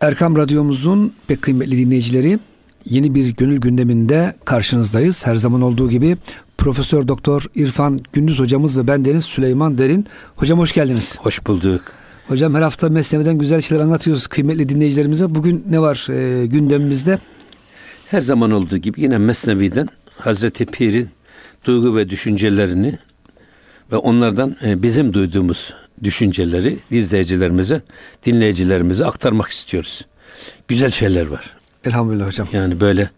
Erkam Radyomuzun pek kıymetli dinleyicileri yeni bir gönül gündeminde karşınızdayız. Her zaman olduğu gibi Profesör Doktor İrfan Gündüz hocamız ve ben Deniz Süleyman Derin. Hocam hoş geldiniz. Hoş bulduk. Hocam her hafta Mesnevi'den güzel şeyler anlatıyoruz kıymetli dinleyicilerimize. Bugün ne var e, gündemimizde? Her zaman olduğu gibi yine Mesnevi'den Hazreti Pir'in duygu ve düşüncelerini ve onlardan e, bizim duyduğumuz düşünceleri izleyicilerimize, dinleyicilerimize aktarmak istiyoruz. Güzel şeyler var. Elhamdülillah hocam. Yani böyle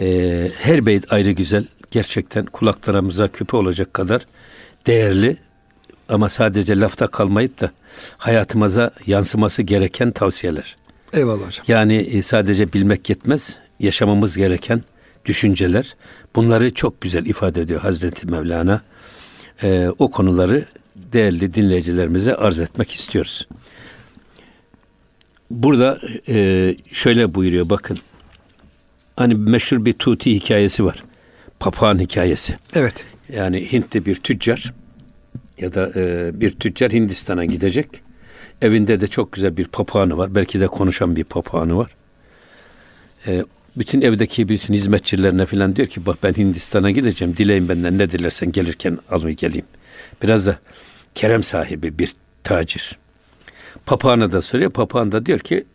e, her beyt ayrı güzel. Gerçekten kulaklarımıza küpe olacak kadar değerli ama sadece lafta kalmayıp da hayatımıza yansıması gereken tavsiyeler. Eyvallah hocam. Yani e, sadece bilmek yetmez, yaşamamız gereken düşünceler. Bunları çok güzel ifade ediyor Hazreti Mevlana. Ee, o konuları değerli dinleyicilerimize arz etmek istiyoruz. Burada e, şöyle buyuruyor bakın. Hani meşhur bir Tuti hikayesi var. Papağan hikayesi. Evet. Yani Hintli bir tüccar ya da e, bir tüccar Hindistan'a gidecek. Evinde de çok güzel bir papağanı var. Belki de konuşan bir papağanı var. E, bütün evdeki bütün hizmetçilerine falan diyor ki bak ben Hindistan'a gideceğim. Dileyin benden ne dilersen gelirken alayım geleyim. Biraz da kerem sahibi bir tacir. Papağan'a da soruyor. Papağan da diyor ki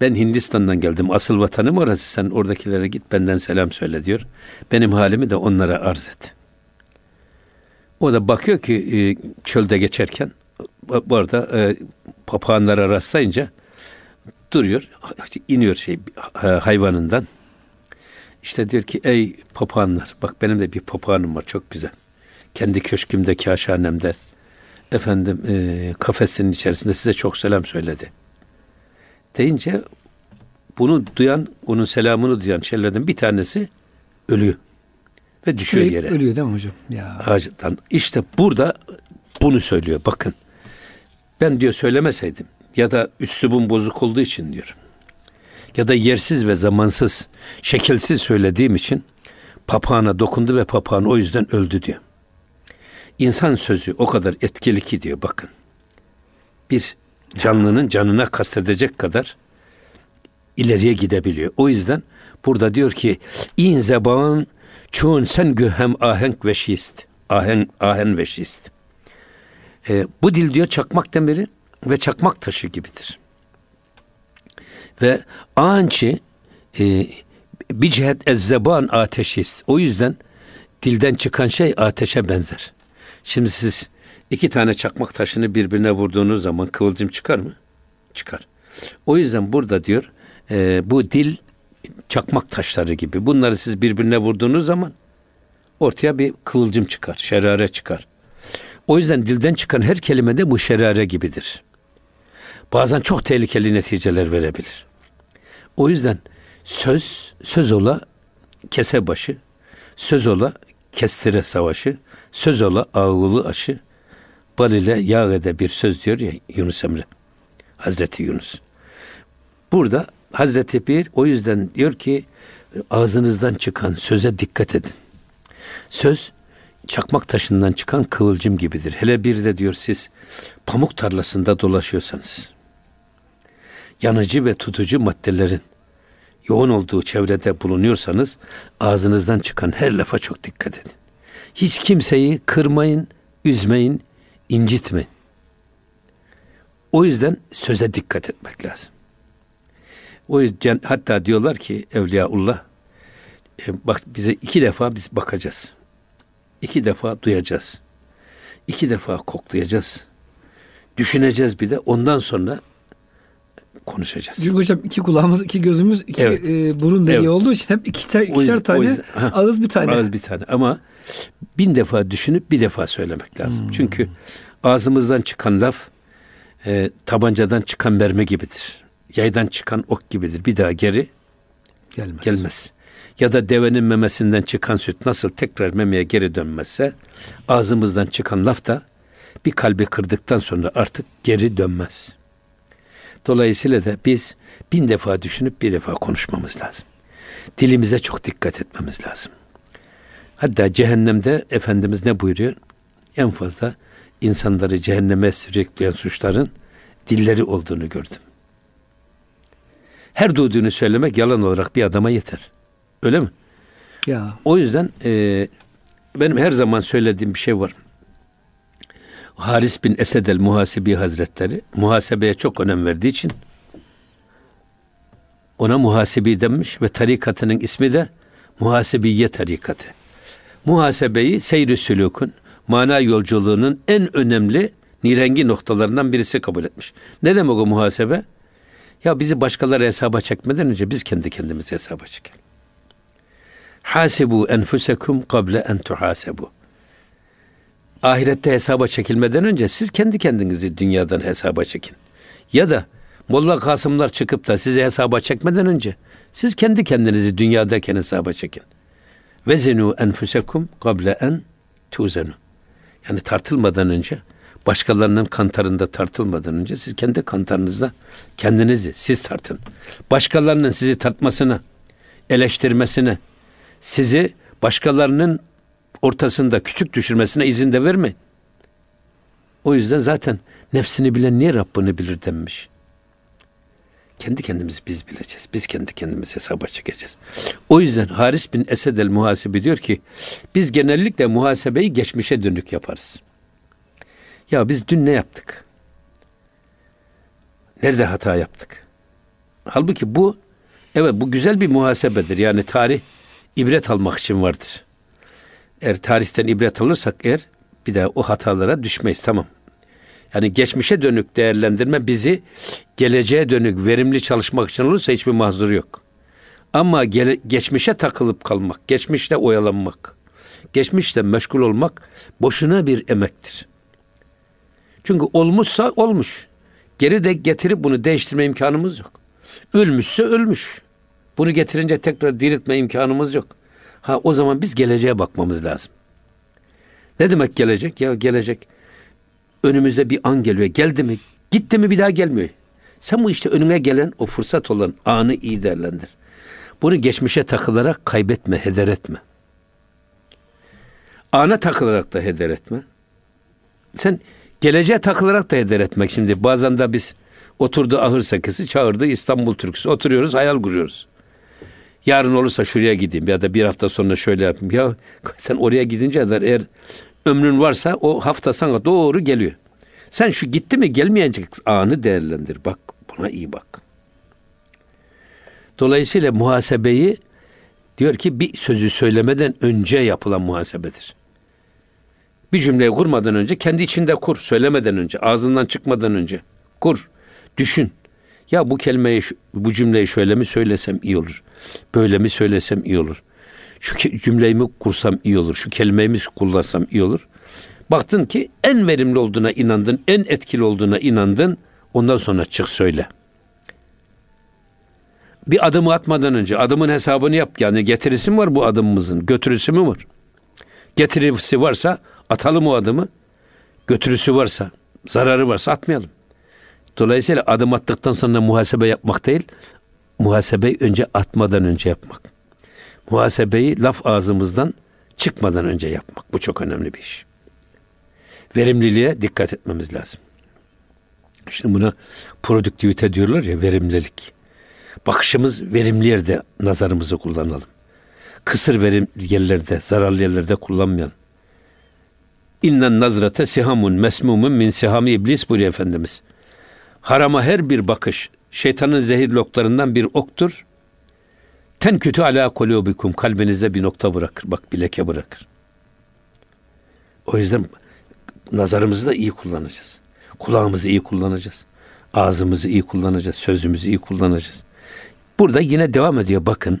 ben Hindistan'dan geldim. Asıl vatanım orası. Sen oradakilere git benden selam söyle diyor. Benim halimi de onlara arz et. O da bakıyor ki e, çölde geçerken bu arada e, papağanlara rastlayınca duruyor, iniyor şey hayvanından. İşte diyor ki ey papağanlar bak benim de bir papağanım var çok güzel. Kendi köşkümde, kaşhanemde efendim e, kafesinin içerisinde size çok selam söyledi. Deyince bunu duyan, onun selamını duyan şeylerden bir tanesi ölüyor. Ve düşüyor Direkt yere. Ölüyor değil mi hocam? Ya. Ağaçtan. İşte burada bunu söylüyor. Bakın ben diyor söylemeseydim ya da üslubum bozuk olduğu için diyor. Ya da yersiz ve zamansız, şekilsiz söylediğim için papağana dokundu ve papağan o yüzden öldü diyor. İnsan sözü o kadar etkili ki diyor bakın. Bir canlının canına kastedecek kadar ileriye gidebiliyor. O yüzden burada diyor ki in zeban çoğun sen gühem ahenk ve şist. Ahen, ahen ve şist. E, bu dil diyor çakmak demiri ve çakmak taşı gibidir. Ve ançı e, bir cihet ezzeban ateşiz. O yüzden dilden çıkan şey ateşe benzer. Şimdi siz iki tane çakmak taşını birbirine vurduğunuz zaman kıvılcım çıkar mı? Çıkar. O yüzden burada diyor e, bu dil çakmak taşları gibi. Bunları siz birbirine vurduğunuz zaman ortaya bir kıvılcım çıkar, şerare çıkar. O yüzden dilden çıkan her kelime de bu şerare gibidir. Bazen çok tehlikeli neticeler verebilir. O yüzden söz, söz ola kese başı, söz ola kestire savaşı, söz ola ağılı aşı, bal ile yağ ede bir söz diyor ya Yunus Emre. Hazreti Yunus. Burada Hazreti Bir o yüzden diyor ki ağzınızdan çıkan söze dikkat edin. Söz çakmak taşından çıkan kıvılcım gibidir. Hele bir de diyor siz pamuk tarlasında dolaşıyorsanız, yanıcı ve tutucu maddelerin yoğun olduğu çevrede bulunuyorsanız ağzınızdan çıkan her lafa çok dikkat edin. Hiç kimseyi kırmayın, üzmeyin, incitmeyin. O yüzden söze dikkat etmek lazım. O yüzden hatta diyorlar ki Evliyaullah e, bak bize iki defa biz bakacağız. İki defa duyacağız. İki defa koklayacağız. Düşüneceğiz bir de ondan sonra konuşacağız. Çünkü hocam iki kulağımız, iki gözümüz, iki Evet. e, burun deliği Evet. olduğu için hep iki O ikişer yüzden- tane, yüzden- ha. ağız bir tane. Ağız bir tane ama bin defa düşünüp bir defa söylemek lazım. Çünkü ağzımızdan çıkan laf e, tabancadan çıkan mermi gibidir. Yaydan çıkan ok gibidir. Bir daha geri Gelmez. gelmez. Ya da devenin memesinden çıkan süt nasıl tekrar memeye geri dönmezse ağzımızdan çıkan laf da bir kalbi kırdıktan sonra artık geri dönmez. Dolayısıyla da biz bin defa düşünüp bir defa konuşmamız lazım. Dilimize çok dikkat etmemiz lazım. Hatta cehennemde Efendimiz ne buyuruyor? En fazla insanları cehenneme sürükleyen suçların dilleri olduğunu gördüm. her duyduğunu söylemek yalan olarak bir adama yeter. Öyle mi? Ya. O yüzden e, benim her zaman söylediğim bir şey var. Haris bin Esed el Muhasebi Hazretleri muhasebeye çok önem verdiği için ona muhasebi denmiş ve tarikatının ismi de muhasebiye tarikatı. Muhasebeyi seyri sülükün, mana yolculuğunun en önemli nirengi noktalarından birisi kabul etmiş. Ne demek o muhasebe? Ya bizi başkaları hesaba çekmeden önce biz kendi kendimizi hesaba çekelim. Hasibu enfusekum kable en tuhasebu. Ahirette hesaba çekilmeden önce siz kendi kendinizi dünyadan hesaba çekin. Ya da Molla Kasımlar çıkıp da sizi hesaba çekmeden önce siz kendi kendinizi dünyadayken hesaba çekin. Vezinu enfusekum kable en tuzenu. Yani tartılmadan önce başkalarının kantarında tartılmadan önce siz kendi kantarınızda kendinizi siz tartın. Başkalarının sizi tartmasına, eleştirmesine, sizi başkalarının ortasında küçük düşürmesine izin de vermeyin. O yüzden zaten nefsini bilen niye Rabbini bilir denmiş. Kendi kendimizi biz bileceğiz. Biz kendi kendimizi hesaba çekeceğiz. O yüzden Haris bin Esed el Muhasebi diyor ki biz genellikle muhasebeyi geçmişe dönük yaparız. Ya biz dün ne yaptık? Nerede hata yaptık? Halbuki bu evet bu güzel bir muhasebedir. Yani tarih ibret almak için vardır. Eğer tarihten ibret alırsak eğer bir daha o hatalara düşmeyiz tamam. Yani geçmişe dönük değerlendirme bizi geleceğe dönük verimli çalışmak için olursa hiçbir mahzur yok. Ama gele, geçmişe takılıp kalmak, geçmişte oyalanmak, geçmişte meşgul olmak boşuna bir emektir. Çünkü olmuşsa olmuş. Geri de getirip bunu değiştirme imkanımız yok. Ölmüşse ölmüş. Bunu getirince tekrar diriltme imkanımız yok. Ha o zaman biz geleceğe bakmamız lazım. Ne demek gelecek? Ya gelecek önümüzde bir an geliyor. Geldi mi? Gitti mi bir daha gelmiyor. Sen bu işte önüne gelen o fırsat olan anı iyi değerlendir. Bunu geçmişe takılarak kaybetme, heder etme. Ana takılarak da heder etme. Sen geleceğe takılarak da heder etmek. Şimdi bazen de biz oturdu ahır sakısı çağırdı İstanbul türküsü. Oturuyoruz hayal kuruyoruz. Yarın olursa şuraya gideyim ya da bir hafta sonra şöyle yapayım. Ya sen oraya gidince kadar eğer ömrün varsa o hafta sana doğru geliyor. Sen şu gitti mi gelmeyecek anı değerlendir. Bak buna iyi bak. Dolayısıyla muhasebeyi diyor ki bir sözü söylemeden önce yapılan muhasebedir. Bir cümleyi kurmadan önce kendi içinde kur. Söylemeden önce, ağzından çıkmadan önce kur. Düşün. Ya bu kelimeyi, bu cümleyi şöyle mi söylesem iyi olur. Böyle mi söylesem iyi olur. Şu cümleyi mi kursam iyi olur. Şu kelimeyi mi kullansam iyi olur. Baktın ki en verimli olduğuna inandın, en etkili olduğuna inandın. Ondan sonra çık söyle. Bir adımı atmadan önce adımın hesabını yap. Yani getirisi mi var bu adımımızın? Götürüsü mü var? Getirisi varsa atalım o adımı. Götürüsü varsa, zararı varsa atmayalım. Dolayısıyla adım attıktan sonra muhasebe yapmak değil, muhasebeyi önce atmadan önce yapmak. Muhasebeyi laf ağzımızdan çıkmadan önce yapmak. Bu çok önemli bir iş. Verimliliğe dikkat etmemiz lazım. Şimdi buna produktivite diyorlar ya verimlilik. Bakışımız verimli yerde nazarımızı kullanalım. Kısır verim yerlerde, zararlı yerlerde kullanmayalım. İnnen nazrate sihamun mesmumun min sihami iblis buyuruyor Efendimiz. Harama her bir bakış şeytanın zehirli oklarından bir oktur. Ten kötü ala kulubikum kalbinizde bir nokta bırakır. Bak bir leke bırakır. O yüzden nazarımızı da iyi kullanacağız. Kulağımızı iyi kullanacağız. Ağzımızı iyi kullanacağız. Sözümüzü iyi kullanacağız. Burada yine devam ediyor bakın.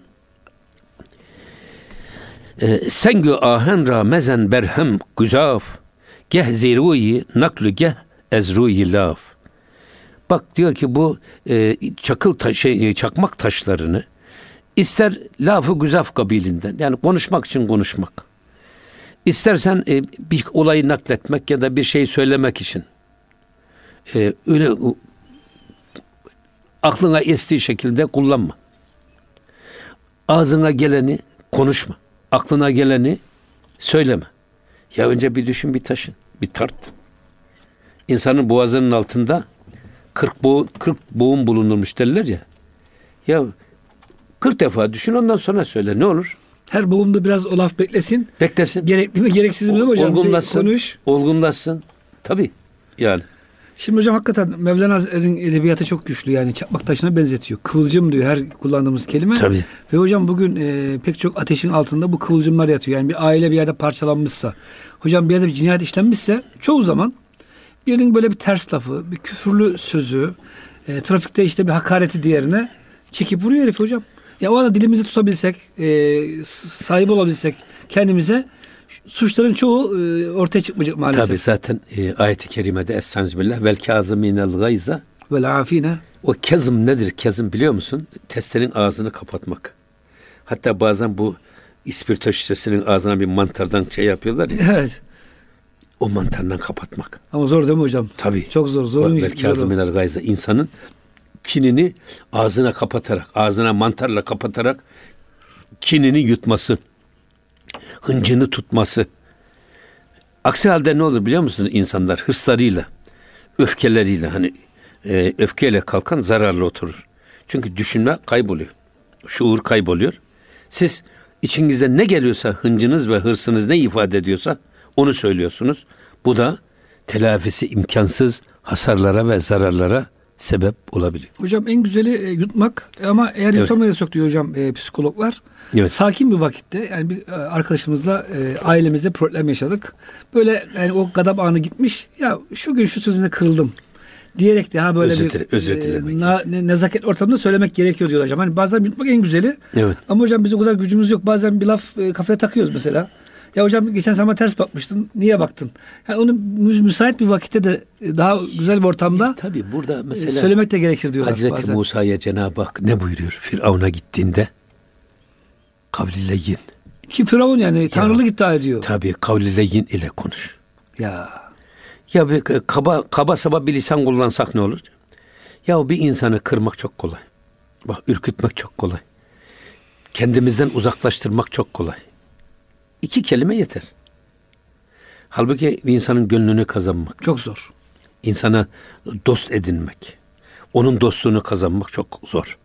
Ee, Sengü ahen ra mezen berhem güzaf geh ziruyi naklu geh ezruyi laf. Bak diyor ki bu e, çakıl ta, şey, çakmak taşlarını ister lafı güzaf kabilinden yani konuşmak için konuşmak. İstersen e, bir olayı nakletmek ya da bir şey söylemek için e, öyle aklına estiği şekilde kullanma. Ağzına geleni konuşma. Aklına geleni söyleme. Ya önce bir düşün bir taşın. Bir tart. İnsanın boğazının altında 40 boğum, 40 boğum bulunurmuş derler ya. Ya 40 defa düşün ondan sonra söyle ne olur? Her boğumda biraz o laf beklesin. Beklesin. Gerekli mi gereksiz mi hocam? Olgunlaşsın. konuş. Olgunlaşsın. Tabii yani. Şimdi hocam hakikaten Mevlana Hazretleri'nin edebiyatı çok güçlü yani çakmak taşına benzetiyor. Kıvılcım diyor her kullandığımız kelime. Tabii. Ve hocam bugün e, pek çok ateşin altında bu kıvılcımlar yatıyor. Yani bir aile bir yerde parçalanmışsa, hocam bir yerde bir cinayet işlenmişse çoğu zaman birinin böyle bir ters lafı, bir küfürlü sözü, e, trafikte işte bir hakareti diğerine çekip vuruyor herif hocam. Ya o anda dilimizi tutabilsek, e, sahip olabilsek kendimize suçların çoğu e, ortaya çıkmayacak maalesef. Tabii zaten e, ayet-i kerimede Estağfirullah vel kazımînel gayza Ve afine. o kezım nedir? Kezım biliyor musun? Testenin ağzını kapatmak. Hatta bazen bu ispirto şişesinin ağzına bir mantardan şey yapıyorlar ya. Evet. O mantardan kapatmak. Ama zor değil mi hocam? Tabii. Çok zor. Zorun Vel kazımînel gayza insanın kinini ağzına kapatarak, ağzına mantarla kapatarak kinini yutması, hıncını tutması. Aksi halde ne olur biliyor musunuz insanlar hırslarıyla, öfkeleriyle hani e, öfkeyle kalkan zararlı oturur. Çünkü düşünme kayboluyor. Şuur kayboluyor. Siz içinizde ne geliyorsa hıncınız ve hırsınız ne ifade ediyorsa onu söylüyorsunuz. Bu da telafisi imkansız hasarlara ve zararlara sebep olabiliyor. Hocam en güzeli e, yutmak ama eğer Evet. yutamayız diyor hocam e, psikologlar. Evet. Sakin bir vakitte yani bir e, arkadaşımızla e, ailemizde problem yaşadık. Böyle yani o gadap anı gitmiş. Ya şu gün şu sözüne kırıldım diyerek daha böyle Özür bir özür dilemek. na- ne- nezaket ortamında söylemek gerekiyor diyorlar hocam. Hani bazen yutmak en güzeli. Evet. Ama hocam bizim o kadar gücümüz yok. Bazen bir laf e, kafaya takıyoruz mesela. Ya hocam geçen zaman ters bakmıştın. Niye baktın? Yani onu mü- müsait bir vakitte de e, daha güzel bir ortamda Tabii burada e, mesela söylemek de gerekir diyorlar Hazreti. Musa'ya Cenab-ı Hak ne buyuruyor? Firavun'a gittiğinde kavliyle yin. Ki Firavun yani tanrılık iddia ediyor. Tabii kavliyle yin ile konuş. Ya Ya bir kaba, kaba saba bir lisan kullansak ne olur? Ya bir insanı kırmak çok kolay. Bak ürkütmek çok kolay. Kendimizden uzaklaştırmak çok kolay. İki kelime yeter. Halbuki bir insanın gönlünü kazanmak, çok zor. insana dost edinmek, onun dostluğunu kazanmak çok zor.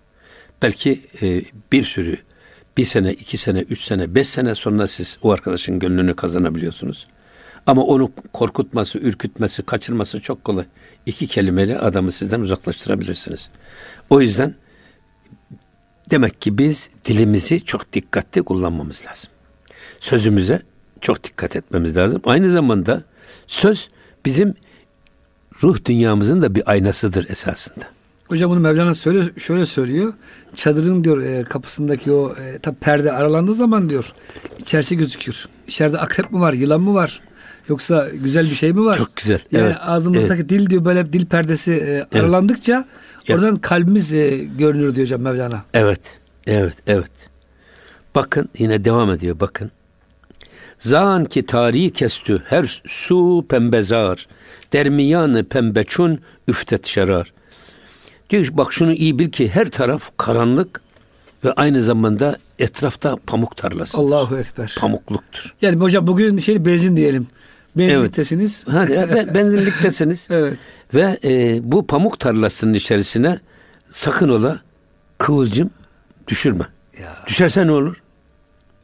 Belki e, bir sürü, bir sene, iki sene, üç sene, beş sene sonra siz o arkadaşın gönlünü kazanabiliyorsunuz. Ama onu korkutması, ürkütmesi, kaçırması çok kolay. İki kelimeyle adamı sizden uzaklaştırabilirsiniz. O yüzden demek ki biz dilimizi çok dikkatli kullanmamız lazım. Sözümüze çok dikkat etmemiz lazım. Aynı zamanda söz bizim ruh dünyamızın da bir aynasıdır esasında. Hocam bunu Mevlana söyle, şöyle söylüyor. Çadırın diyor e, kapısındaki o e, tabi perde aralandığı zaman diyor içerisi gözükür. İçeride akrep mi var, yılan mı var? Yoksa güzel bir şey mi var? Çok güzel. Yani evet. ağzımızdaki evet. dil diyor böyle dil perdesi e, aralandıkça oradan kalbimiz e, görünür diyor hocam Mevlana. Evet. Evet. Evet. Bakın yine devam ediyor bakın. Zan ki tarihi kestü her su pembezar. Dermiyanı pembeçun üftet şerar. Diyor ki, bak şunu iyi bil ki her taraf karanlık ve aynı zamanda etrafta pamuk tarlası. Allahu Ekber. Pamukluktur. Yani hocam bugün şey benzin diyelim. Benzinliktesiniz. Be- benzinliktesiniz. Evet. Ve e, bu pamuk tarlasının içerisine sakın ola kıvılcım düşürme. Ya Düşerse ne olur?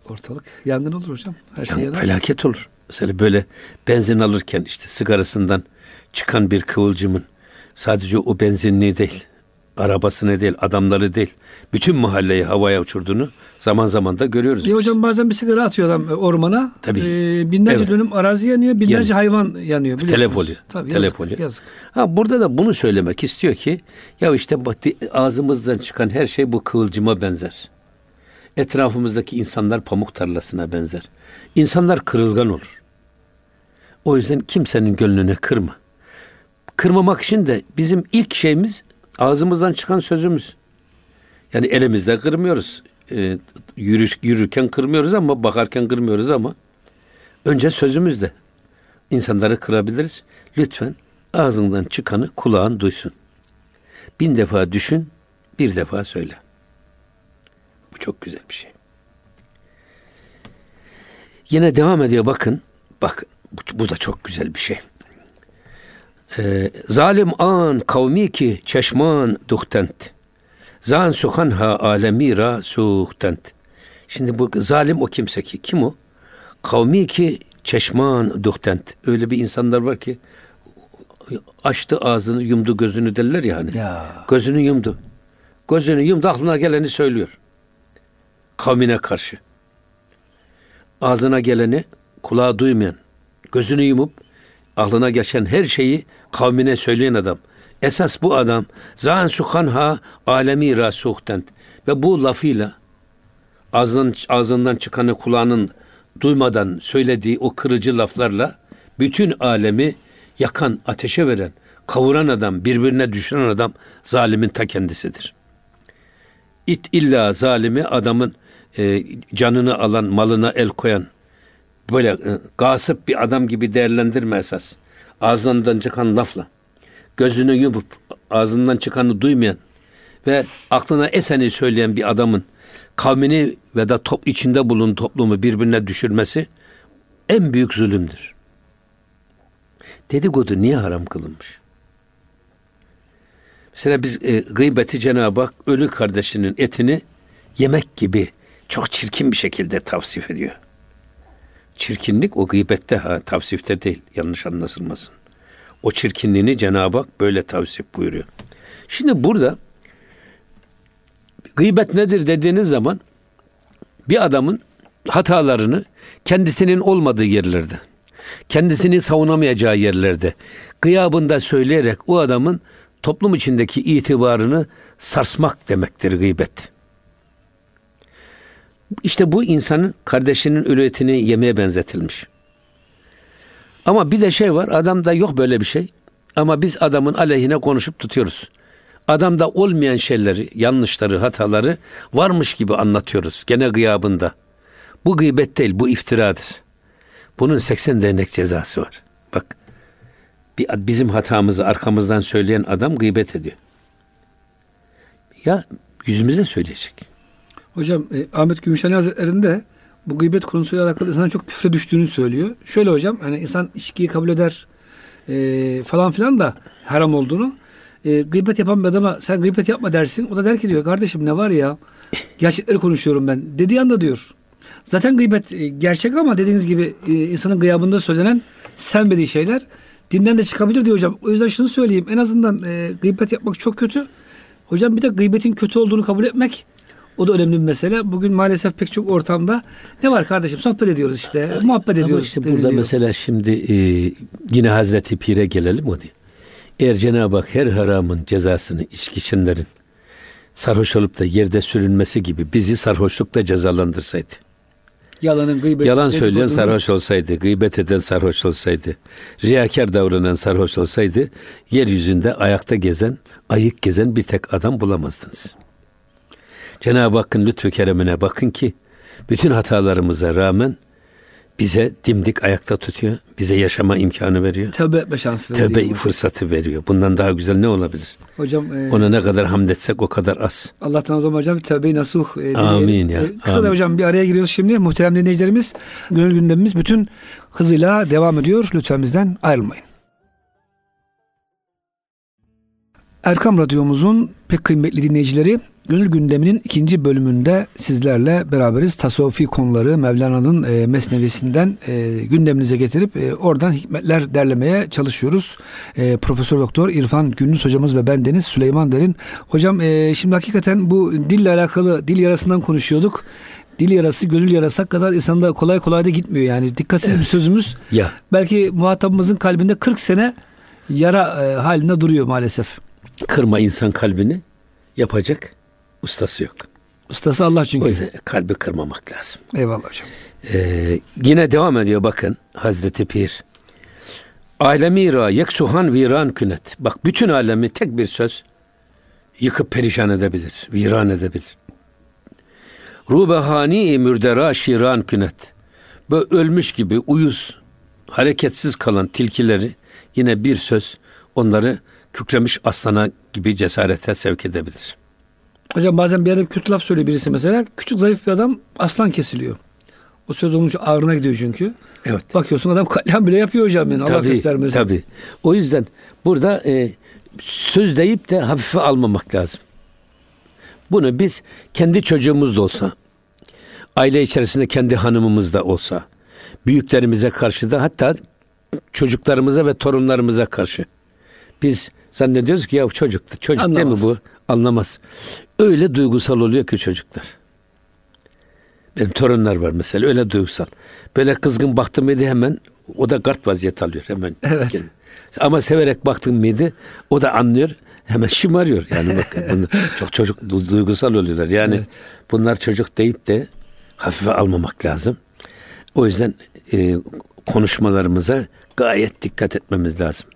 Ortalık yangın olur hocam. Her şey Yani yanar. felaket olur. Mesela böyle benzin alırken işte sigarasından çıkan bir kıvılcımın sadece o benzinliği değil, arabasını değil, adamları değil, bütün mahalleyi havaya uçurduğunu zaman zaman da görüyoruz. Ya hocam bazen bir sigara atıyor adam e, ormana. Tabii. Ee, binlerce Evet. dönüm arazi yanıyor, binlerce Yanıyor. hayvan yanıyor. Telef oluyor. Tabii, Telef yazık, oluyor. Yazık. Ha burada da bunu söylemek istiyor ki ya işte ağzımızdan çıkan her şey bu kıvılcıma benzer. Etrafımızdaki insanlar pamuk tarlasına benzer. İnsanlar kırılgan olur. O yüzden kimsenin gönlünü kırma. Kırmamak için de bizim ilk şeyimiz ağzımızdan çıkan sözümüz. Yani elimizde kırmıyoruz. Ee, yürüş, yürürken kırmıyoruz ama bakarken kırmıyoruz ama önce sözümüzle insanları kırabiliriz. Lütfen ağzından çıkanı kulağın duysun. Bin defa düşün, bir defa söyle. Çok güzel bir şey. Yine devam ediyor bakın. Bak bu, bu da çok güzel bir şey. Ee, zalim an kavmi ki çeşman duhtent. Zan suhan ha alemira suhtent. Şimdi bu zalim o kimse ki kim o? Kavmi ki çeşman duhtent. Öyle bir insanlar var ki açtı ağzını yumdu gözünü derler ya hani. Ya. Gözünü yumdu. Gözünü yumdu aklına geleni söylüyor. Kavmine karşı. Ağzına geleni kulağı duymayan, gözünü yumup aklına geçen her şeyi kavmine söyleyen adam. Esas bu adam zan suhanha alemi rasuhtent ve bu lafıyla ağzından, ağzından çıkanı kulağının duymadan söylediği o kırıcı laflarla bütün alemi yakan, ateşe veren, kavuran adam, birbirine düşüren adam zalimin ta kendisidir. İt illa zalimi adamın e, canını alan, malına el koyan, böyle e, gasip bir adam gibi değerlendirme esas. Ağzından çıkan lafla, gözünü yumup ağzından çıkanı duymayan ve aklına eseni söyleyen bir adamın kavmini ve da top içinde bulun toplumu birbirine düşürmesi en büyük zulümdür. Dedikodu niye haram kılınmış? Mesela biz e, gıybeti Cenab-ı Hak ölü kardeşinin etini yemek gibi çok çirkin bir şekilde tavsif ediyor. Çirkinlik o gıybette ha tavsifte değil yanlış anlaşılmasın. O çirkinliğini Cenab-ı Hak böyle tavsif buyuruyor. Şimdi burada gıybet nedir dediğiniz zaman bir adamın hatalarını kendisinin olmadığı yerlerde, kendisini savunamayacağı yerlerde gıyabında söyleyerek o adamın toplum içindeki itibarını sarsmak demektir gıybet. İşte bu insanın kardeşinin ölü etini yemeye benzetilmiş. Ama bir de şey var adamda yok böyle bir şey. Ama biz adamın aleyhine konuşup tutuyoruz. Adamda olmayan şeyleri, yanlışları, hataları varmış gibi anlatıyoruz gene gıyabında. Bu gıybet değil, bu iftiradır. Bunun 80 değnek cezası var. Bak, bizim hatamızı arkamızdan söyleyen adam gıybet ediyor. Ya yüzümüze söyleyecek. Hocam e, Ahmet Gümüşhane Hazretleri'nde bu gıybet konusuyla alakalı insan çok küfre düştüğünü söylüyor. Şöyle hocam hani insan içkiyi kabul eder e, falan filan da haram olduğunu e, gıybet yapan bir adama sen gıybet yapma dersin. O da der ki diyor kardeşim ne var ya gerçekleri konuşuyorum ben. Dediği anda diyor. Zaten gıybet e, gerçek ama dediğiniz gibi e, insanın gıyabında söylenen sevmediği şeyler dinden de çıkabilir diyor hocam. O yüzden şunu söyleyeyim en azından e, gıybet yapmak çok kötü. Hocam bir de gıybetin kötü olduğunu kabul etmek o da önemli bir mesele. Bugün maalesef pek çok ortamda ne var kardeşim sohbet ediyoruz işte, muhabbet ediyoruz. Ama işte burada mesela şimdi e, yine Hazreti Pir'e gelelim o diye. Eğer Cenab-ı Hak her haramın cezasını içki içenlerin sarhoş olup da yerde sürünmesi gibi bizi sarhoşlukla cezalandırsaydı. Yalanın, gıybet, Yalan söyleyen sarhoş olsaydı, gıybet eden sarhoş olsaydı, riyakar davranan sarhoş olsaydı, yeryüzünde ayakta gezen, ayık gezen bir tek adam bulamazdınız. Cenab-ı Hakk'ın lütfu keremine bakın ki, bütün hatalarımıza rağmen bize dimdik ayakta tutuyor. Bize yaşama imkanı veriyor. Tövbe etme şansı veriyor. Tövbe fırsatı veriyor. Bundan daha güzel ne olabilir? Hocam e, ona ne kadar hamd etsek o kadar az. Allah'tan o zaman hocam tövbe nasuh. E, Amin ya. E, kısa da hocam bir araya giriyoruz şimdi. Muhterem dinleyicilerimiz gönül gündemimiz bütün hızıyla devam ediyor. Lütfen bizden ayrılmayın. Erkam Radyomuzun pek kıymetli dinleyicileri Gönül gündeminin ikinci bölümünde sizlerle beraberiz. Tasavvufi konuları Mevlana'nın e, mesnevisinden e, gündeminize getirip e, oradan hikmetler derlemeye çalışıyoruz. E, Profesör Doktor İrfan Gündüz hocamız ve ben Deniz Süleyman Derin. Hocam e, şimdi hakikaten bu dille alakalı dil yarasından konuşuyorduk. Dil yarası, gönül yarası kadar insanda kolay kolay da gitmiyor yani. Dikkatsiz bir sözümüz. Ya. Belki muhatabımızın kalbinde 40 sene yara e, halinde duruyor maalesef. Kırma insan kalbini yapacak ustası yok. Ustası Allah çünkü. O yüzden kalbi kırmamak lazım. Eyvallah hocam. Ee, yine devam ediyor bakın Hazreti Pir. Alemi ra yeksuhan viran künet. Bak bütün alemi tek bir söz yıkıp perişan edebilir, viran edebilir. Rubehani mürdera şiran künet. Böyle ölmüş gibi uyuz, hareketsiz kalan tilkileri yine bir söz onları kükremiş aslana gibi cesarete sevk edebilir. Hocam bazen bir bir kötü laf söylüyor birisi mesela. Küçük zayıf bir adam aslan kesiliyor. O söz olmuş ağrına gidiyor çünkü. Evet. Bakıyorsun adam katliam bile yapıyor hocam yani. Allah göstermesin. Tabii. O yüzden burada e, söz deyip de hafife almamak lazım. Bunu biz kendi çocuğumuz da olsa, aile içerisinde kendi hanımımız da olsa, büyüklerimize karşı da hatta çocuklarımıza ve torunlarımıza karşı biz zannediyoruz ki ya çocuk, çocuk Anlamaz. değil mi bu? Anlamaz. Öyle duygusal oluyor ki çocuklar. Benim torunlar var mesela öyle duygusal. Böyle kızgın baktım mıydı hemen o da gart vaziyet alıyor hemen. Evet. Ama severek baktım mıydı o da anlıyor hemen şımarıyor. Yani bak çok çocuk duygusal oluyorlar. Yani evet. bunlar çocuk deyip de hafife almamak lazım. O yüzden e, konuşmalarımıza gayet dikkat etmemiz lazım.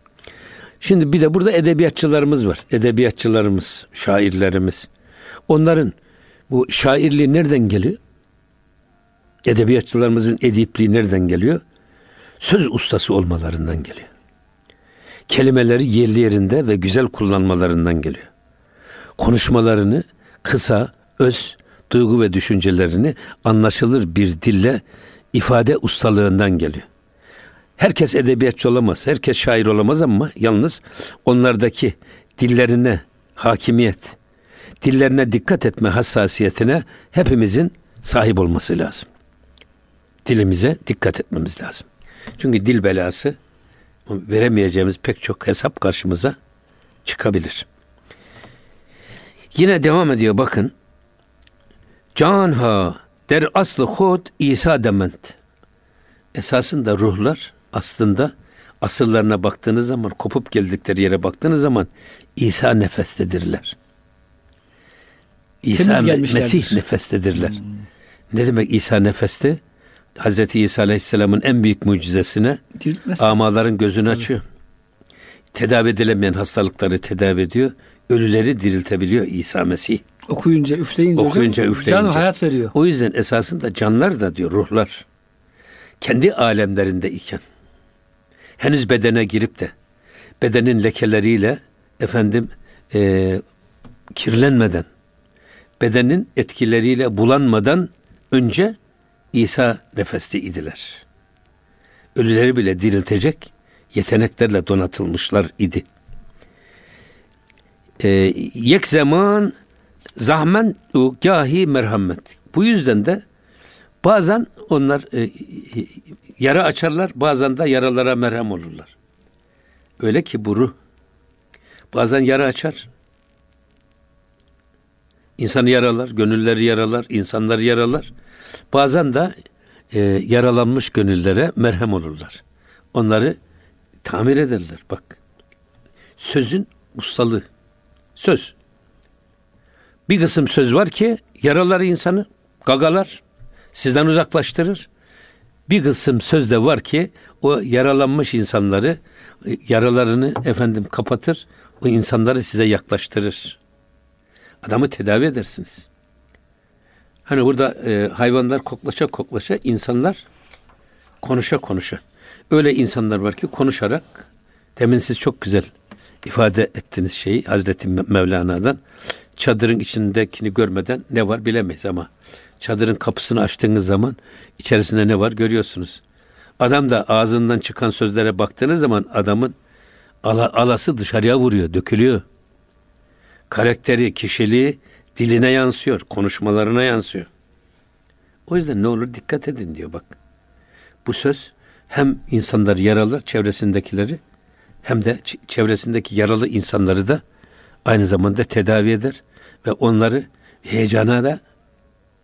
Şimdi bir de burada edebiyatçılarımız var. Edebiyatçılarımız, şairlerimiz. Onların bu şairliği nereden geliyor? Edebiyatçılarımızın edipliği nereden geliyor? Söz ustası olmalarından geliyor. Kelimeleri yerli yerinde ve güzel kullanmalarından geliyor. Konuşmalarını kısa, öz, duygu ve düşüncelerini anlaşılır bir dille ifade ustalığından geliyor. Herkes edebiyatçı olamaz, herkes şair olamaz ama yalnız onlardaki dillerine hakimiyet, dillerine dikkat etme hassasiyetine hepimizin sahip olması lazım. Dilimize dikkat etmemiz lazım. Çünkü dil belası veremeyeceğimiz pek çok hesap karşımıza çıkabilir. Yine devam ediyor bakın. Canha der aslı hud İsa dement. Esasında ruhlar aslında asıllarına baktığınız zaman, kopup geldikleri yere baktığınız zaman İsa nefestedirler. İsa Mesih nefestedirler. Hmm. Ne demek İsa nefeste? Hazreti İsa Aleyhisselam'ın en büyük mucizesine Diriltmez. amaların gözünü Tabii. açıyor. Tedavi edilemeyen hastalıkları tedavi ediyor. Ölüleri diriltebiliyor İsa Mesih. Okuyunca, üfleyince, Okuyunca, hocam, üfleyince. Canı hayat veriyor. O yüzden esasında canlar da diyor ruhlar kendi alemlerinde iken henüz bedene girip de bedenin lekeleriyle efendim e, kirlenmeden bedenin etkileriyle bulanmadan önce İsa nefesti idiler. Ölüleri bile diriltecek yeteneklerle donatılmışlar idi. Ee, yek zaman zahmen gahi merhamet. Bu yüzden de bazen onlar e, e, yara açarlar, bazen de yaralara merhem olurlar. Öyle ki bu ruh bazen yara açar. İnsanı yaralar, gönülleri yaralar, insanları yaralar. Bazen de e, yaralanmış gönüllere merhem olurlar. Onları tamir ederler. Bak sözün ustalığı. Söz. Bir kısım söz var ki yaralar insanı, gagalar, sizden uzaklaştırır. Bir kısım söz de var ki o yaralanmış insanları, e, yaralarını efendim kapatır, o insanları size yaklaştırır. Adamı tedavi edersiniz. Hani burada e, hayvanlar koklaşa koklaşa, insanlar konuşa konuşa. Öyle insanlar var ki konuşarak, demin siz çok güzel ifade ettiniz şeyi Hazreti Mevlana'dan. Çadırın içindekini görmeden ne var bilemeyiz ama çadırın kapısını açtığınız zaman içerisinde ne var görüyorsunuz. Adam da ağzından çıkan sözlere baktığınız zaman adamın ala, alası dışarıya vuruyor, dökülüyor. Karakteri, kişiliği diline yansıyor, konuşmalarına yansıyor. O yüzden ne olur dikkat edin diyor bak. Bu söz hem insanları yaralar, çevresindekileri hem de çevresindeki yaralı insanları da aynı zamanda tedavi eder ve onları heyecana da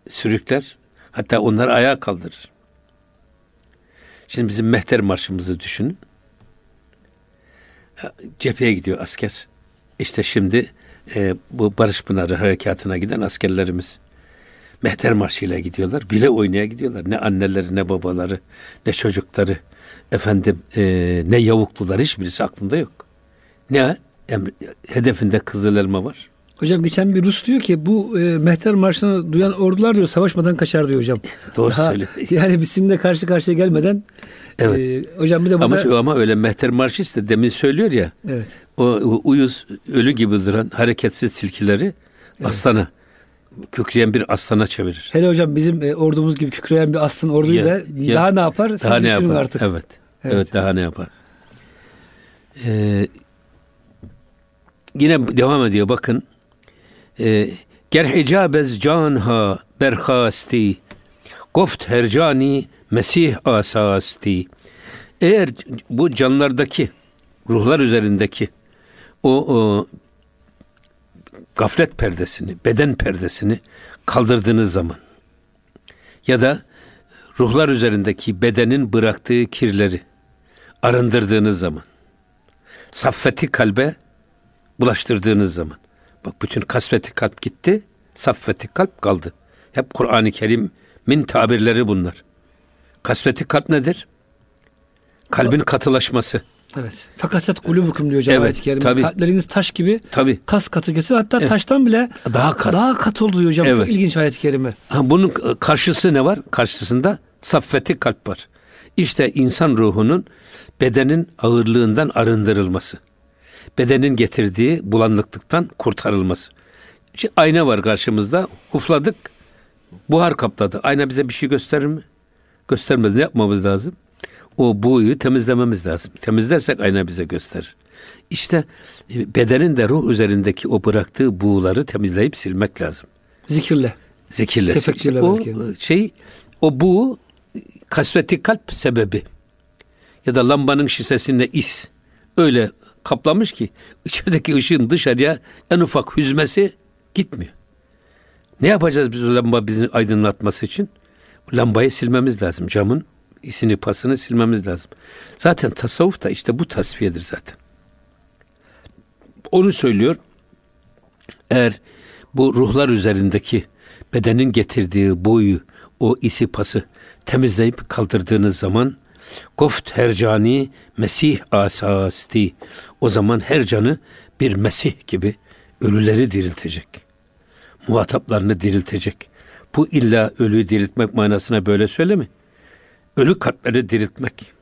sürükler. Hatta onları ayağa kaldırır. Şimdi bizim mehter marşımızı düşünün. Cepheye gidiyor asker. İşte şimdi e, bu Barış Pınarı harekatına giden askerlerimiz mehter marşıyla gidiyorlar. Güle oynaya gidiyorlar. Ne anneleri ne babaları ne çocukları efendim e, ne yavuklular hiçbirisi aklında yok. Ne emri, hedefinde kızıl elma var. Hocam geçen bir Rus diyor ki bu e, mehter marşını duyan ordular diyor savaşmadan kaçar diyor hocam. Doğru Daha, söylüyor. Yani bizimle karşı karşıya gelmeden Evet. E, hocam bir de burada... Ama, ama öyle mehter marşist de demin söylüyor ya. Evet. O uyuz ölü gibi duran hareketsiz tilkileri evet. aslana kükreyen bir aslana çevirir. Hele hocam bizim e, ordumuz gibi kükreyen bir aslan orduyu ya, da ya, daha ne yapar? Daha ne yapar? Artık. Evet. evet. Evet daha ne yapar? Ee, yine devam ediyor bakın. Ee, ger hicabez canha berhasti goft hercani Mesih asasti. Eğer bu canlardaki ruhlar üzerindeki o, o gaflet perdesini, beden perdesini kaldırdığınız zaman ya da ruhlar üzerindeki bedenin bıraktığı kirleri arındırdığınız zaman saffeti kalbe bulaştırdığınız zaman bak bütün kasveti kalp gitti saffeti kalp kaldı. Hep Kur'an-ı Kerim'in tabirleri bunlar. Kasveti kalp nedir? Kalbin katılaşması. Evet. Fakaset kulubukum diyor hocam evet, ayet tabii. Kalpleriniz taş gibi tabii. kas katı kesin. Hatta evet. taştan bile daha kas. daha katı oldu diyor hocam. Evet. Çok ilginç ayet-i kerime. Ha, bunun karşısı ne var? Karşısında saffeti kalp var. İşte insan ruhunun bedenin ağırlığından arındırılması. Bedenin getirdiği bulanıklıktan kurtarılması. İşte ayna var karşımızda. Hufladık. Buhar kapladı. Ayna bize bir şey gösterir mi? Göstermez. Ne yapmamız lazım? o buğuyu temizlememiz lazım. Temizlersek ayna bize gösterir. İşte e, bedenin de ruh üzerindeki o bıraktığı buğuları temizleyip silmek lazım. Zikirle. Zikirle. Tefekkürle o belki. E, şey o buğu kasveti kalp sebebi ya da lambanın şişesinde is öyle kaplamış ki içerideki ışığın dışarıya en ufak hüzmesi gitmiyor. Ne yapacağız biz o lamba bizi aydınlatması için? Lambayı silmemiz lazım camın isini pasını silmemiz lazım. Zaten tasavvuf da işte bu tasfiyedir zaten. Onu söylüyor. Eğer bu ruhlar üzerindeki bedenin getirdiği boyu, o isi pası temizleyip kaldırdığınız zaman Goft hercani Mesih asasti. O zaman her canı bir Mesih gibi ölüleri diriltecek. Muhataplarını diriltecek. Bu illa ölüyü diriltmek manasına böyle söyleme ölü kalpleri diriltmek,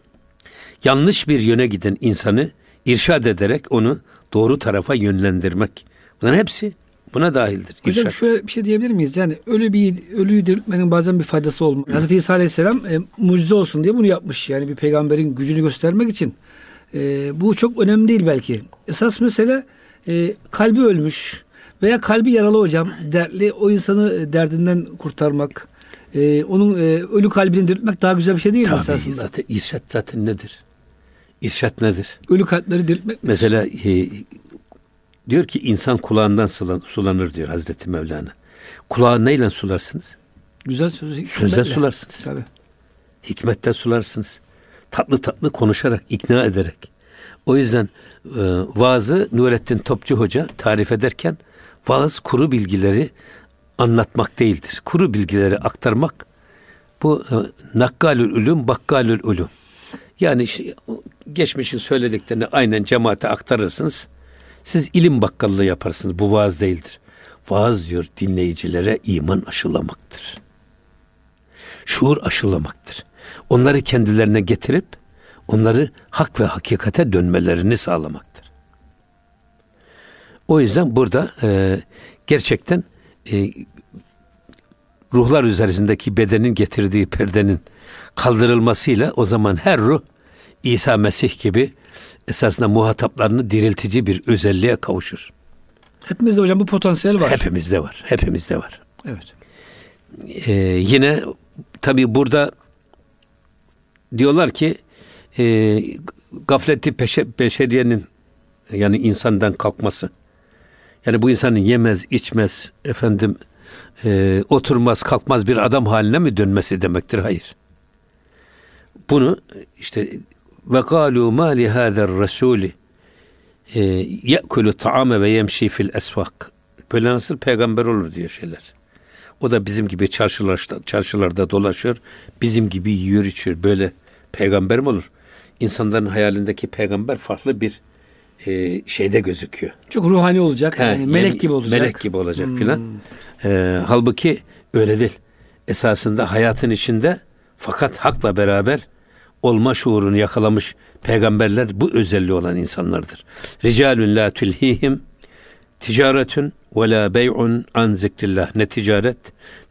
yanlış bir yöne giden insanı irşad ederek onu doğru tarafa yönlendirmek. Bunların hepsi buna dahildir. Hocam irşad. şöyle bir şey diyebilir miyiz? Yani ölü bir ölüyü diriltmenin bazen bir faydası olmuyor. Hı. Hazreti İsa Aleyhisselam e, mucize olsun diye bunu yapmış. Yani bir peygamberin gücünü göstermek için. E, bu çok önemli değil belki. Esas mesele e, kalbi ölmüş veya kalbi yaralı hocam dertli o insanı derdinden kurtarmak e, onun e, ölü kalbini diriltmek daha güzel bir şey değil Tabii, mi esasında? Zaten irşat zaten nedir? İrşat nedir? Ölü kalpleri diriltmek Mesela e, diyor ki insan kulağından sulan, sulanır diyor Hazreti Mevlana. Kulağı neyle sularsınız? Güzel söz. Sözle sularsınız. Tabii. Hikmette sularsınız. Tatlı tatlı konuşarak, ikna ederek. O yüzden e, vaazı Nurettin Topçu Hoca tarif ederken vaaz kuru bilgileri anlatmak değildir. Kuru bilgileri aktarmak bu e, nakkalül ulum, bakkalül ulum. Yani işte geçmişin söylediklerini aynen cemaate aktarırsınız. Siz ilim bakkallığı yaparsınız. Bu vaaz değildir. Vaaz diyor dinleyicilere iman aşılamaktır. Şuur aşılamaktır. Onları kendilerine getirip onları hak ve hakikate dönmelerini sağlamaktır. O yüzden burada e, gerçekten e, ruhlar üzerindeki bedenin getirdiği perdenin kaldırılmasıyla o zaman her ruh İsa Mesih gibi esasında muhataplarını diriltici bir özelliğe kavuşur. Hepimizde hocam bu potansiyel var. Hepimizde var. Hepimizde var. Evet. Ee, yine tabi burada diyorlar ki e, gafleti peşe, beşeriyenin yani insandan kalkması. Yani bu insanın yemez, içmez, efendim e, oturmaz, kalkmaz bir adam haline mi dönmesi demektir? Hayır. Bunu işte ve galu ma li hâzer rasûli e, ye'kulu ta'ame ve yemşi fil esvak. Böyle nasıl peygamber olur diyor şeyler. O da bizim gibi çarşılarda, çarşılarda dolaşıyor. Bizim gibi yiyor içiyor. Böyle peygamber mi olur? İnsanların hayalindeki peygamber farklı bir e, şeyde gözüküyor. Çok ruhani olacak. He, yani melek gibi olacak. Melek gibi olacak hmm. filan. E, halbuki öyle değil. Esasında hayatın içinde fakat hakla beraber olma şuurunu yakalamış peygamberler bu özelliği olan insanlardır. Ricalun la tulhihim ticaretun ve la bey'un an zikrillah. Ne ticaret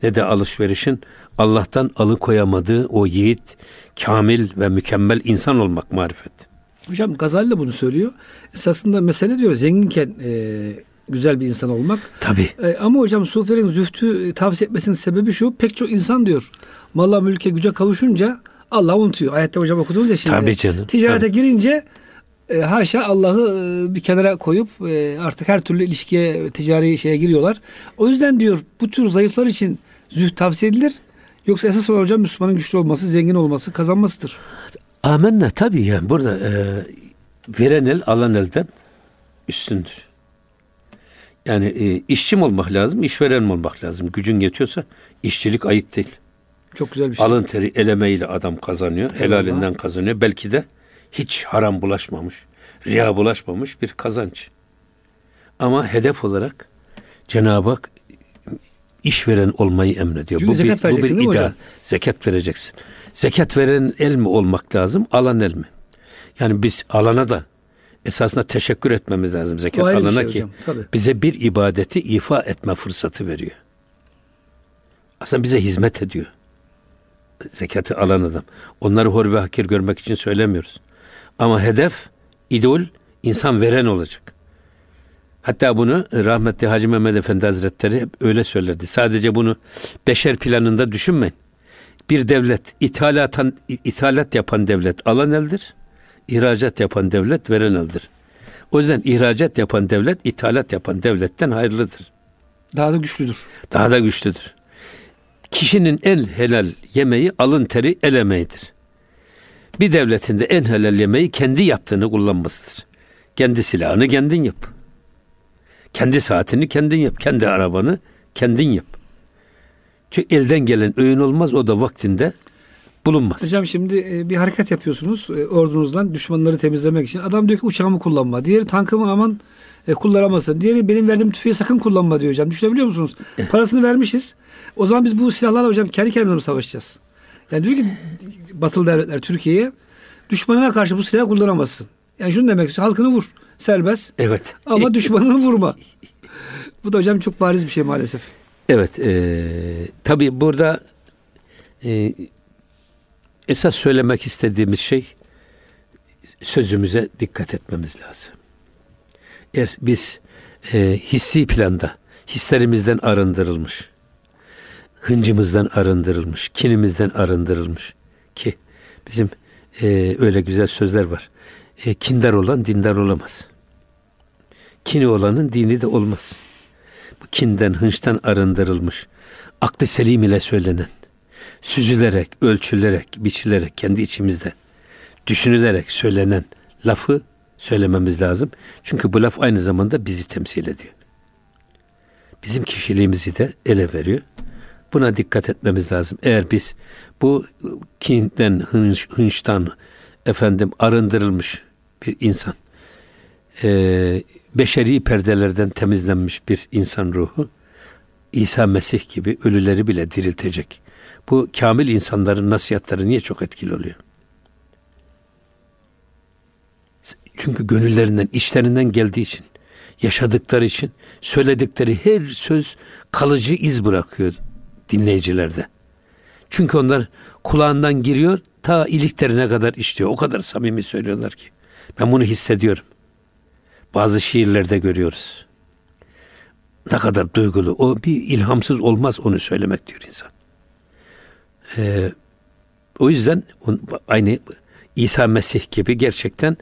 ne de alışverişin Allah'tan alıkoyamadığı o yiğit, kamil ve mükemmel insan olmak marifet. Hocam Gazali de bunu söylüyor. Esasında mesele diyor zenginken e, güzel bir insan olmak. Tabii. E, ama hocam sufilerin zühtü e, tavsiye etmesinin sebebi şu. Pek çok insan diyor. Malla mülke güce kavuşunca Allah unutuyor. Ayette hocam okudunuz ya şimdi. Tabii canım. Ticarete Tabii. girince e, haşa Allah'ı e, bir kenara koyup e, artık her türlü ilişkiye, ticari şeye giriyorlar. O yüzden diyor bu tür zayıflar için zühd tavsiye edilir. Yoksa esas olan hocam Müslümanın güçlü olması, zengin olması, kazanmasıdır. Amenna tabii yani burada e, veren el alan elden üstündür. Yani e, işçi mi olmak lazım, işveren mi olmak lazım? Gücün yetiyorsa işçilik ayıp değil. Çok güzel bir şey. Alın teri elemeyle adam kazanıyor. Helalinden kazanıyor. Belki de hiç haram bulaşmamış, riya bulaşmamış bir kazanç. Ama hedef olarak Cenab-ı Hak işveren olmayı emrediyor. Çünkü bu zekat bir, bu bir ideal. Zekat vereceksin. Zekat veren el mi olmak lazım, alan el mi? Yani biz alana da esasında teşekkür etmemiz lazım zekat alana şey ki hocam, tabii. bize bir ibadeti ifa etme fırsatı veriyor. Aslında bize hizmet ediyor. Zekatı alan adam. Onları hor ve hakir görmek için söylemiyoruz. Ama hedef, idol insan veren olacak. Hatta bunu rahmetli Hacı Mehmet Efendi Hazretleri hep öyle söylerdi. Sadece bunu beşer planında düşünmeyin. Bir devlet ithalatan, ithalat yapan devlet alan eldir. İhracat yapan devlet veren eldir. O yüzden ihracat yapan devlet ithalat yapan devletten hayırlıdır. Daha da güçlüdür. Daha da güçlüdür. Kişinin en helal yemeği alın teri el emeğidir. Bir devletin de en helal yemeği kendi yaptığını kullanmasıdır. Kendi silahını kendin yap. Kendi saatini kendin yap. Kendi arabanı kendin yap. Çünkü elden gelen öğün olmaz o da vaktinde bulunmaz. Hocam şimdi e, bir hareket yapıyorsunuz e, ordunuzdan düşmanları temizlemek için. Adam diyor ki uçağımı kullanma. Diğeri tankımı aman e, kullanamasın. Diğeri benim verdiğim tüfeği sakın kullanma diyor hocam. Düşünebiliyor musunuz? Parasını vermişiz. O zaman biz bu silahlarla hocam kendi kendimize mi savaşacağız? Yani diyor ki batılı devletler Türkiye'ye düşmanına karşı bu silahı kullanamazsın. Yani şunu demek istiyor. Halkını vur. Serbest. Evet. Ama düşmanını vurma. Bu da hocam çok bariz bir şey maalesef. Evet, e, tabii burada e, esas söylemek istediğimiz şey sözümüze dikkat etmemiz lazım. Eğer biz e, hissi planda hislerimizden arındırılmış, hıncımızdan arındırılmış, kinimizden arındırılmış ki bizim e, öyle güzel sözler var. E, kindar olan dindar olamaz. Kini olanın dini de olmaz bu kinden, hınçtan arındırılmış, aklı selim ile söylenen, süzülerek, ölçülerek, biçilerek, kendi içimizde düşünülerek söylenen lafı söylememiz lazım. Çünkü bu laf aynı zamanda bizi temsil ediyor. Bizim kişiliğimizi de ele veriyor. Buna dikkat etmemiz lazım. Eğer biz bu kinden, hınç, hınçtan efendim arındırılmış bir insan, e, beşeri perdelerden temizlenmiş bir insan ruhu İsa Mesih gibi ölüleri bile diriltecek. Bu kamil insanların nasihatleri niye çok etkili oluyor? Çünkü gönüllerinden, işlerinden geldiği için, yaşadıkları için söyledikleri her söz kalıcı iz bırakıyor dinleyicilerde. Çünkü onlar kulağından giriyor, ta iliklerine kadar işliyor. O kadar samimi söylüyorlar ki. Ben bunu hissediyorum bazı şiirlerde görüyoruz. Ne kadar duygulu. O bir ilhamsız olmaz onu söylemek diyor insan. Ee, o yüzden aynı İsa Mesih gibi gerçekten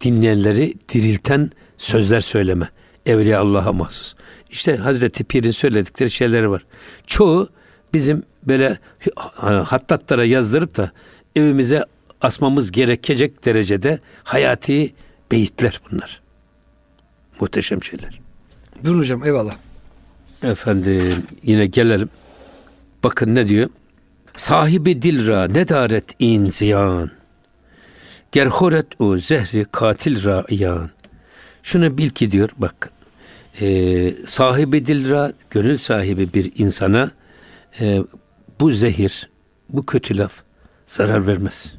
dinleyenleri dirilten sözler söyleme. Evliya Allah'a mahsus. İşte Hazreti Pir'in söyledikleri şeyleri var. Çoğu bizim böyle hattatlara yazdırıp da evimize asmamız gerekecek derecede hayati beyitler bunlar. Muhteşem şeyler. Buyurun hocam eyvallah. Efendim yine gelelim. Bakın ne diyor? Sahibi dilra nedaret in ziyan. Gerhoret o zehri katil ra iyan. Şunu bil ki diyor bak. E, sahibi dilra gönül sahibi bir insana e, bu zehir, bu kötü laf zarar vermez.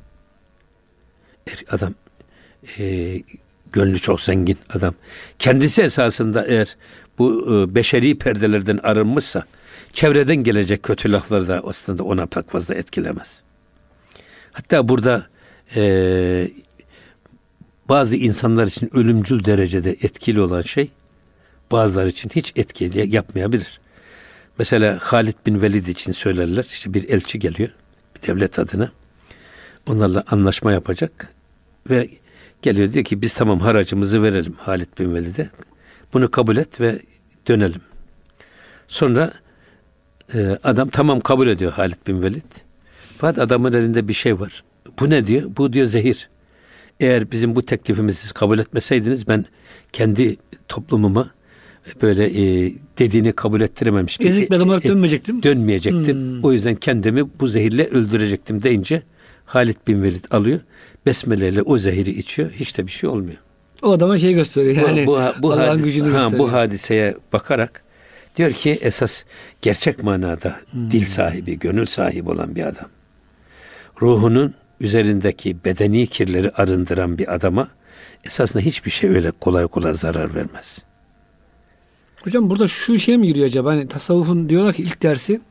Er, adam e, gönlü çok zengin adam. Kendisi esasında eğer bu e, beşeri perdelerden arınmışsa çevreden gelecek kötü laflar da aslında ona pek fazla etkilemez. Hatta burada e, bazı insanlar için ölümcül derecede etkili olan şey bazıları için hiç etki yapmayabilir. Mesela Halid bin Velid için söylerler. İşte bir elçi geliyor bir devlet adına. Onlarla anlaşma yapacak ve geliyor diyor ki biz tamam haracımızı verelim Halid bin Velid'e. Bunu kabul et ve dönelim. Sonra e, adam tamam kabul ediyor Halid bin Velid. Fakat adamın elinde bir şey var. Bu ne diyor? Bu diyor zehir. Eğer bizim bu teklifimizi kabul etmeseydiniz ben kendi toplumuma böyle e, dediğini kabul ettirememiş. Ezik bir olarak dönmeyecektim. Dönmeyecektim. Hmm. O yüzden kendimi bu zehirle öldürecektim deyince Halid bin Velid alıyor. Besmele ile o zehiri içiyor. Hiç de bir şey olmuyor. O adama şey gösteriyor yani. Bu, bu, bu, hadis, gücünü ha, gösteriyor. bu hadiseye bakarak diyor ki esas gerçek manada hmm. dil sahibi, gönül sahibi olan bir adam. Ruhunun üzerindeki bedeni kirleri arındıran bir adama esasında hiçbir şey öyle kolay kolay zarar vermez. Hocam burada şu şey mi giriyor acaba? Hani tasavvufun diyorlar ki ilk dersi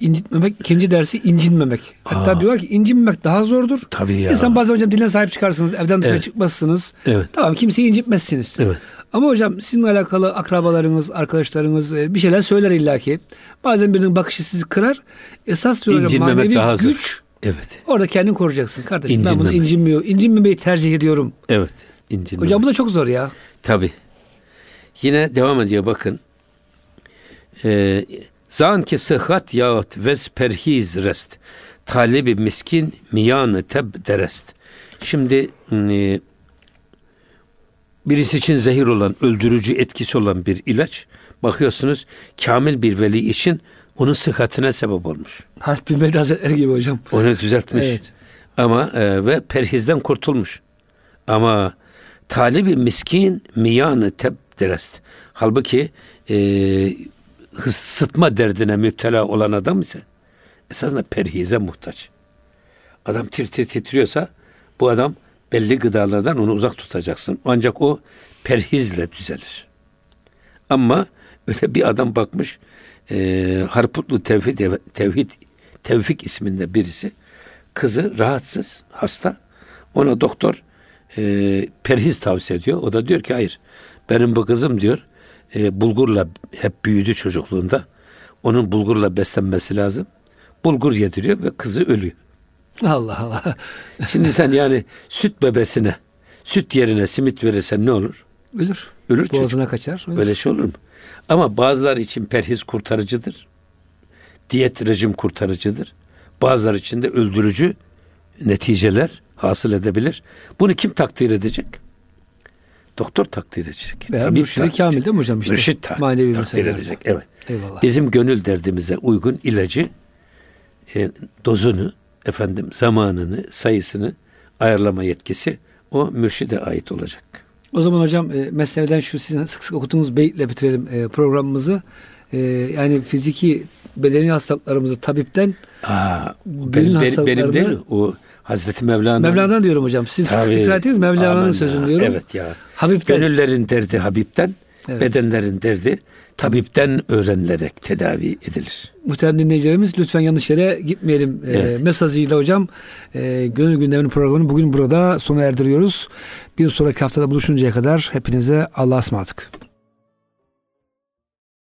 incitmemek, ikinci dersi incinmemek. Hatta Aa. diyorlar ki incinmemek daha zordur. Tabii ya. İnsan bazen hocam diline sahip çıkarsınız, evden dışarı evet. çıkmazsınız. Evet. Tamam kimseyi incitmezsiniz. Evet. Ama hocam sizinle alakalı akrabalarınız, arkadaşlarınız e, bir şeyler söyler illaki. Bazen birinin bakışı sizi kırar. Esas diyor hocam manevi daha güç. Zor. Evet. Orada kendini koruyacaksın kardeşim. İncinmemek. Ben bunu incinmiyor. İncinmemeyi tercih ediyorum. Evet. İncinmemek. Hocam bu da çok zor ya. Tabii. Yine devam ediyor bakın. Ee, Zan ki sıhhat yahut vez perhiz rest. Talebi miskin miyanı teb derest. Şimdi e, birisi için zehir olan, öldürücü etkisi olan bir ilaç bakıyorsunuz kamil bir veli için onun sıhhatine sebep olmuş. Harp bin Veli Hazretleri gibi hocam. Onu düzeltmiş. Evet. Ama e, ve perhizden kurtulmuş. Ama talibi miskin miyanı teb derest. Halbuki e, sıtma derdine müptela olan adam ise esasında perhize muhtaç. Adam tir tir titriyorsa bu adam belli gıdalardan onu uzak tutacaksın. Ancak o perhizle düzelir. Ama öyle bir adam bakmış e, Harputlu Tevhid, Tevhid Tevfik isminde birisi kızı rahatsız, hasta. Ona doktor e, perhiz tavsiye ediyor. O da diyor ki hayır benim bu kızım diyor e, bulgurla hep büyüdü çocukluğunda. Onun bulgurla beslenmesi lazım. Bulgur yediriyor ve kızı ölüyor. Allah Allah. Şimdi sen yani süt bebesine süt yerine simit verirsen ne olur? Ölür. Ölür Boğazına çocuk. kaçar. Ölür. Öyle şey olur mu? Ama bazıları için perhiz kurtarıcıdır. Diyet rejim kurtarıcıdır. Bazıları için de öldürücü neticeler hasıl edebilir. Bunu kim takdir edecek? Doktor takdir edecek. Veya Tabip mürşidi kamil değil mi hocam? İşte, mürşit ta- takdir meseleler. edecek. Evet. Eyvallah. Bizim gönül derdimize uygun ilacı e, dozunu, efendim zamanını, sayısını ayarlama yetkisi o mürşide ait olacak. O zaman hocam e, Mesnevi'den şu sizin sık sık okuduğunuz beyitle bitirelim e, programımızı. E, yani fiziki bedeni hastalıklarımızı tabipten Aa, benim, benim, benim değil mi? O Hazreti Mevlana. Mevlana diyorum hocam. Siz sık Mevlana'nın sözünü diyorum. Evet ya. Habib'ten. Gönüllerin derdi Habib'ten, evet. bedenlerin derdi tabipten öğrenilerek tedavi edilir. Muhterem dinleyicilerimiz lütfen yanlış yere gitmeyelim. Ee, evet. E, mesajıyla hocam e, Gönül Gündemi'nin programını bugün burada sona erdiriyoruz. Bir sonraki haftada buluşuncaya kadar hepinize Allah'a ısmarladık.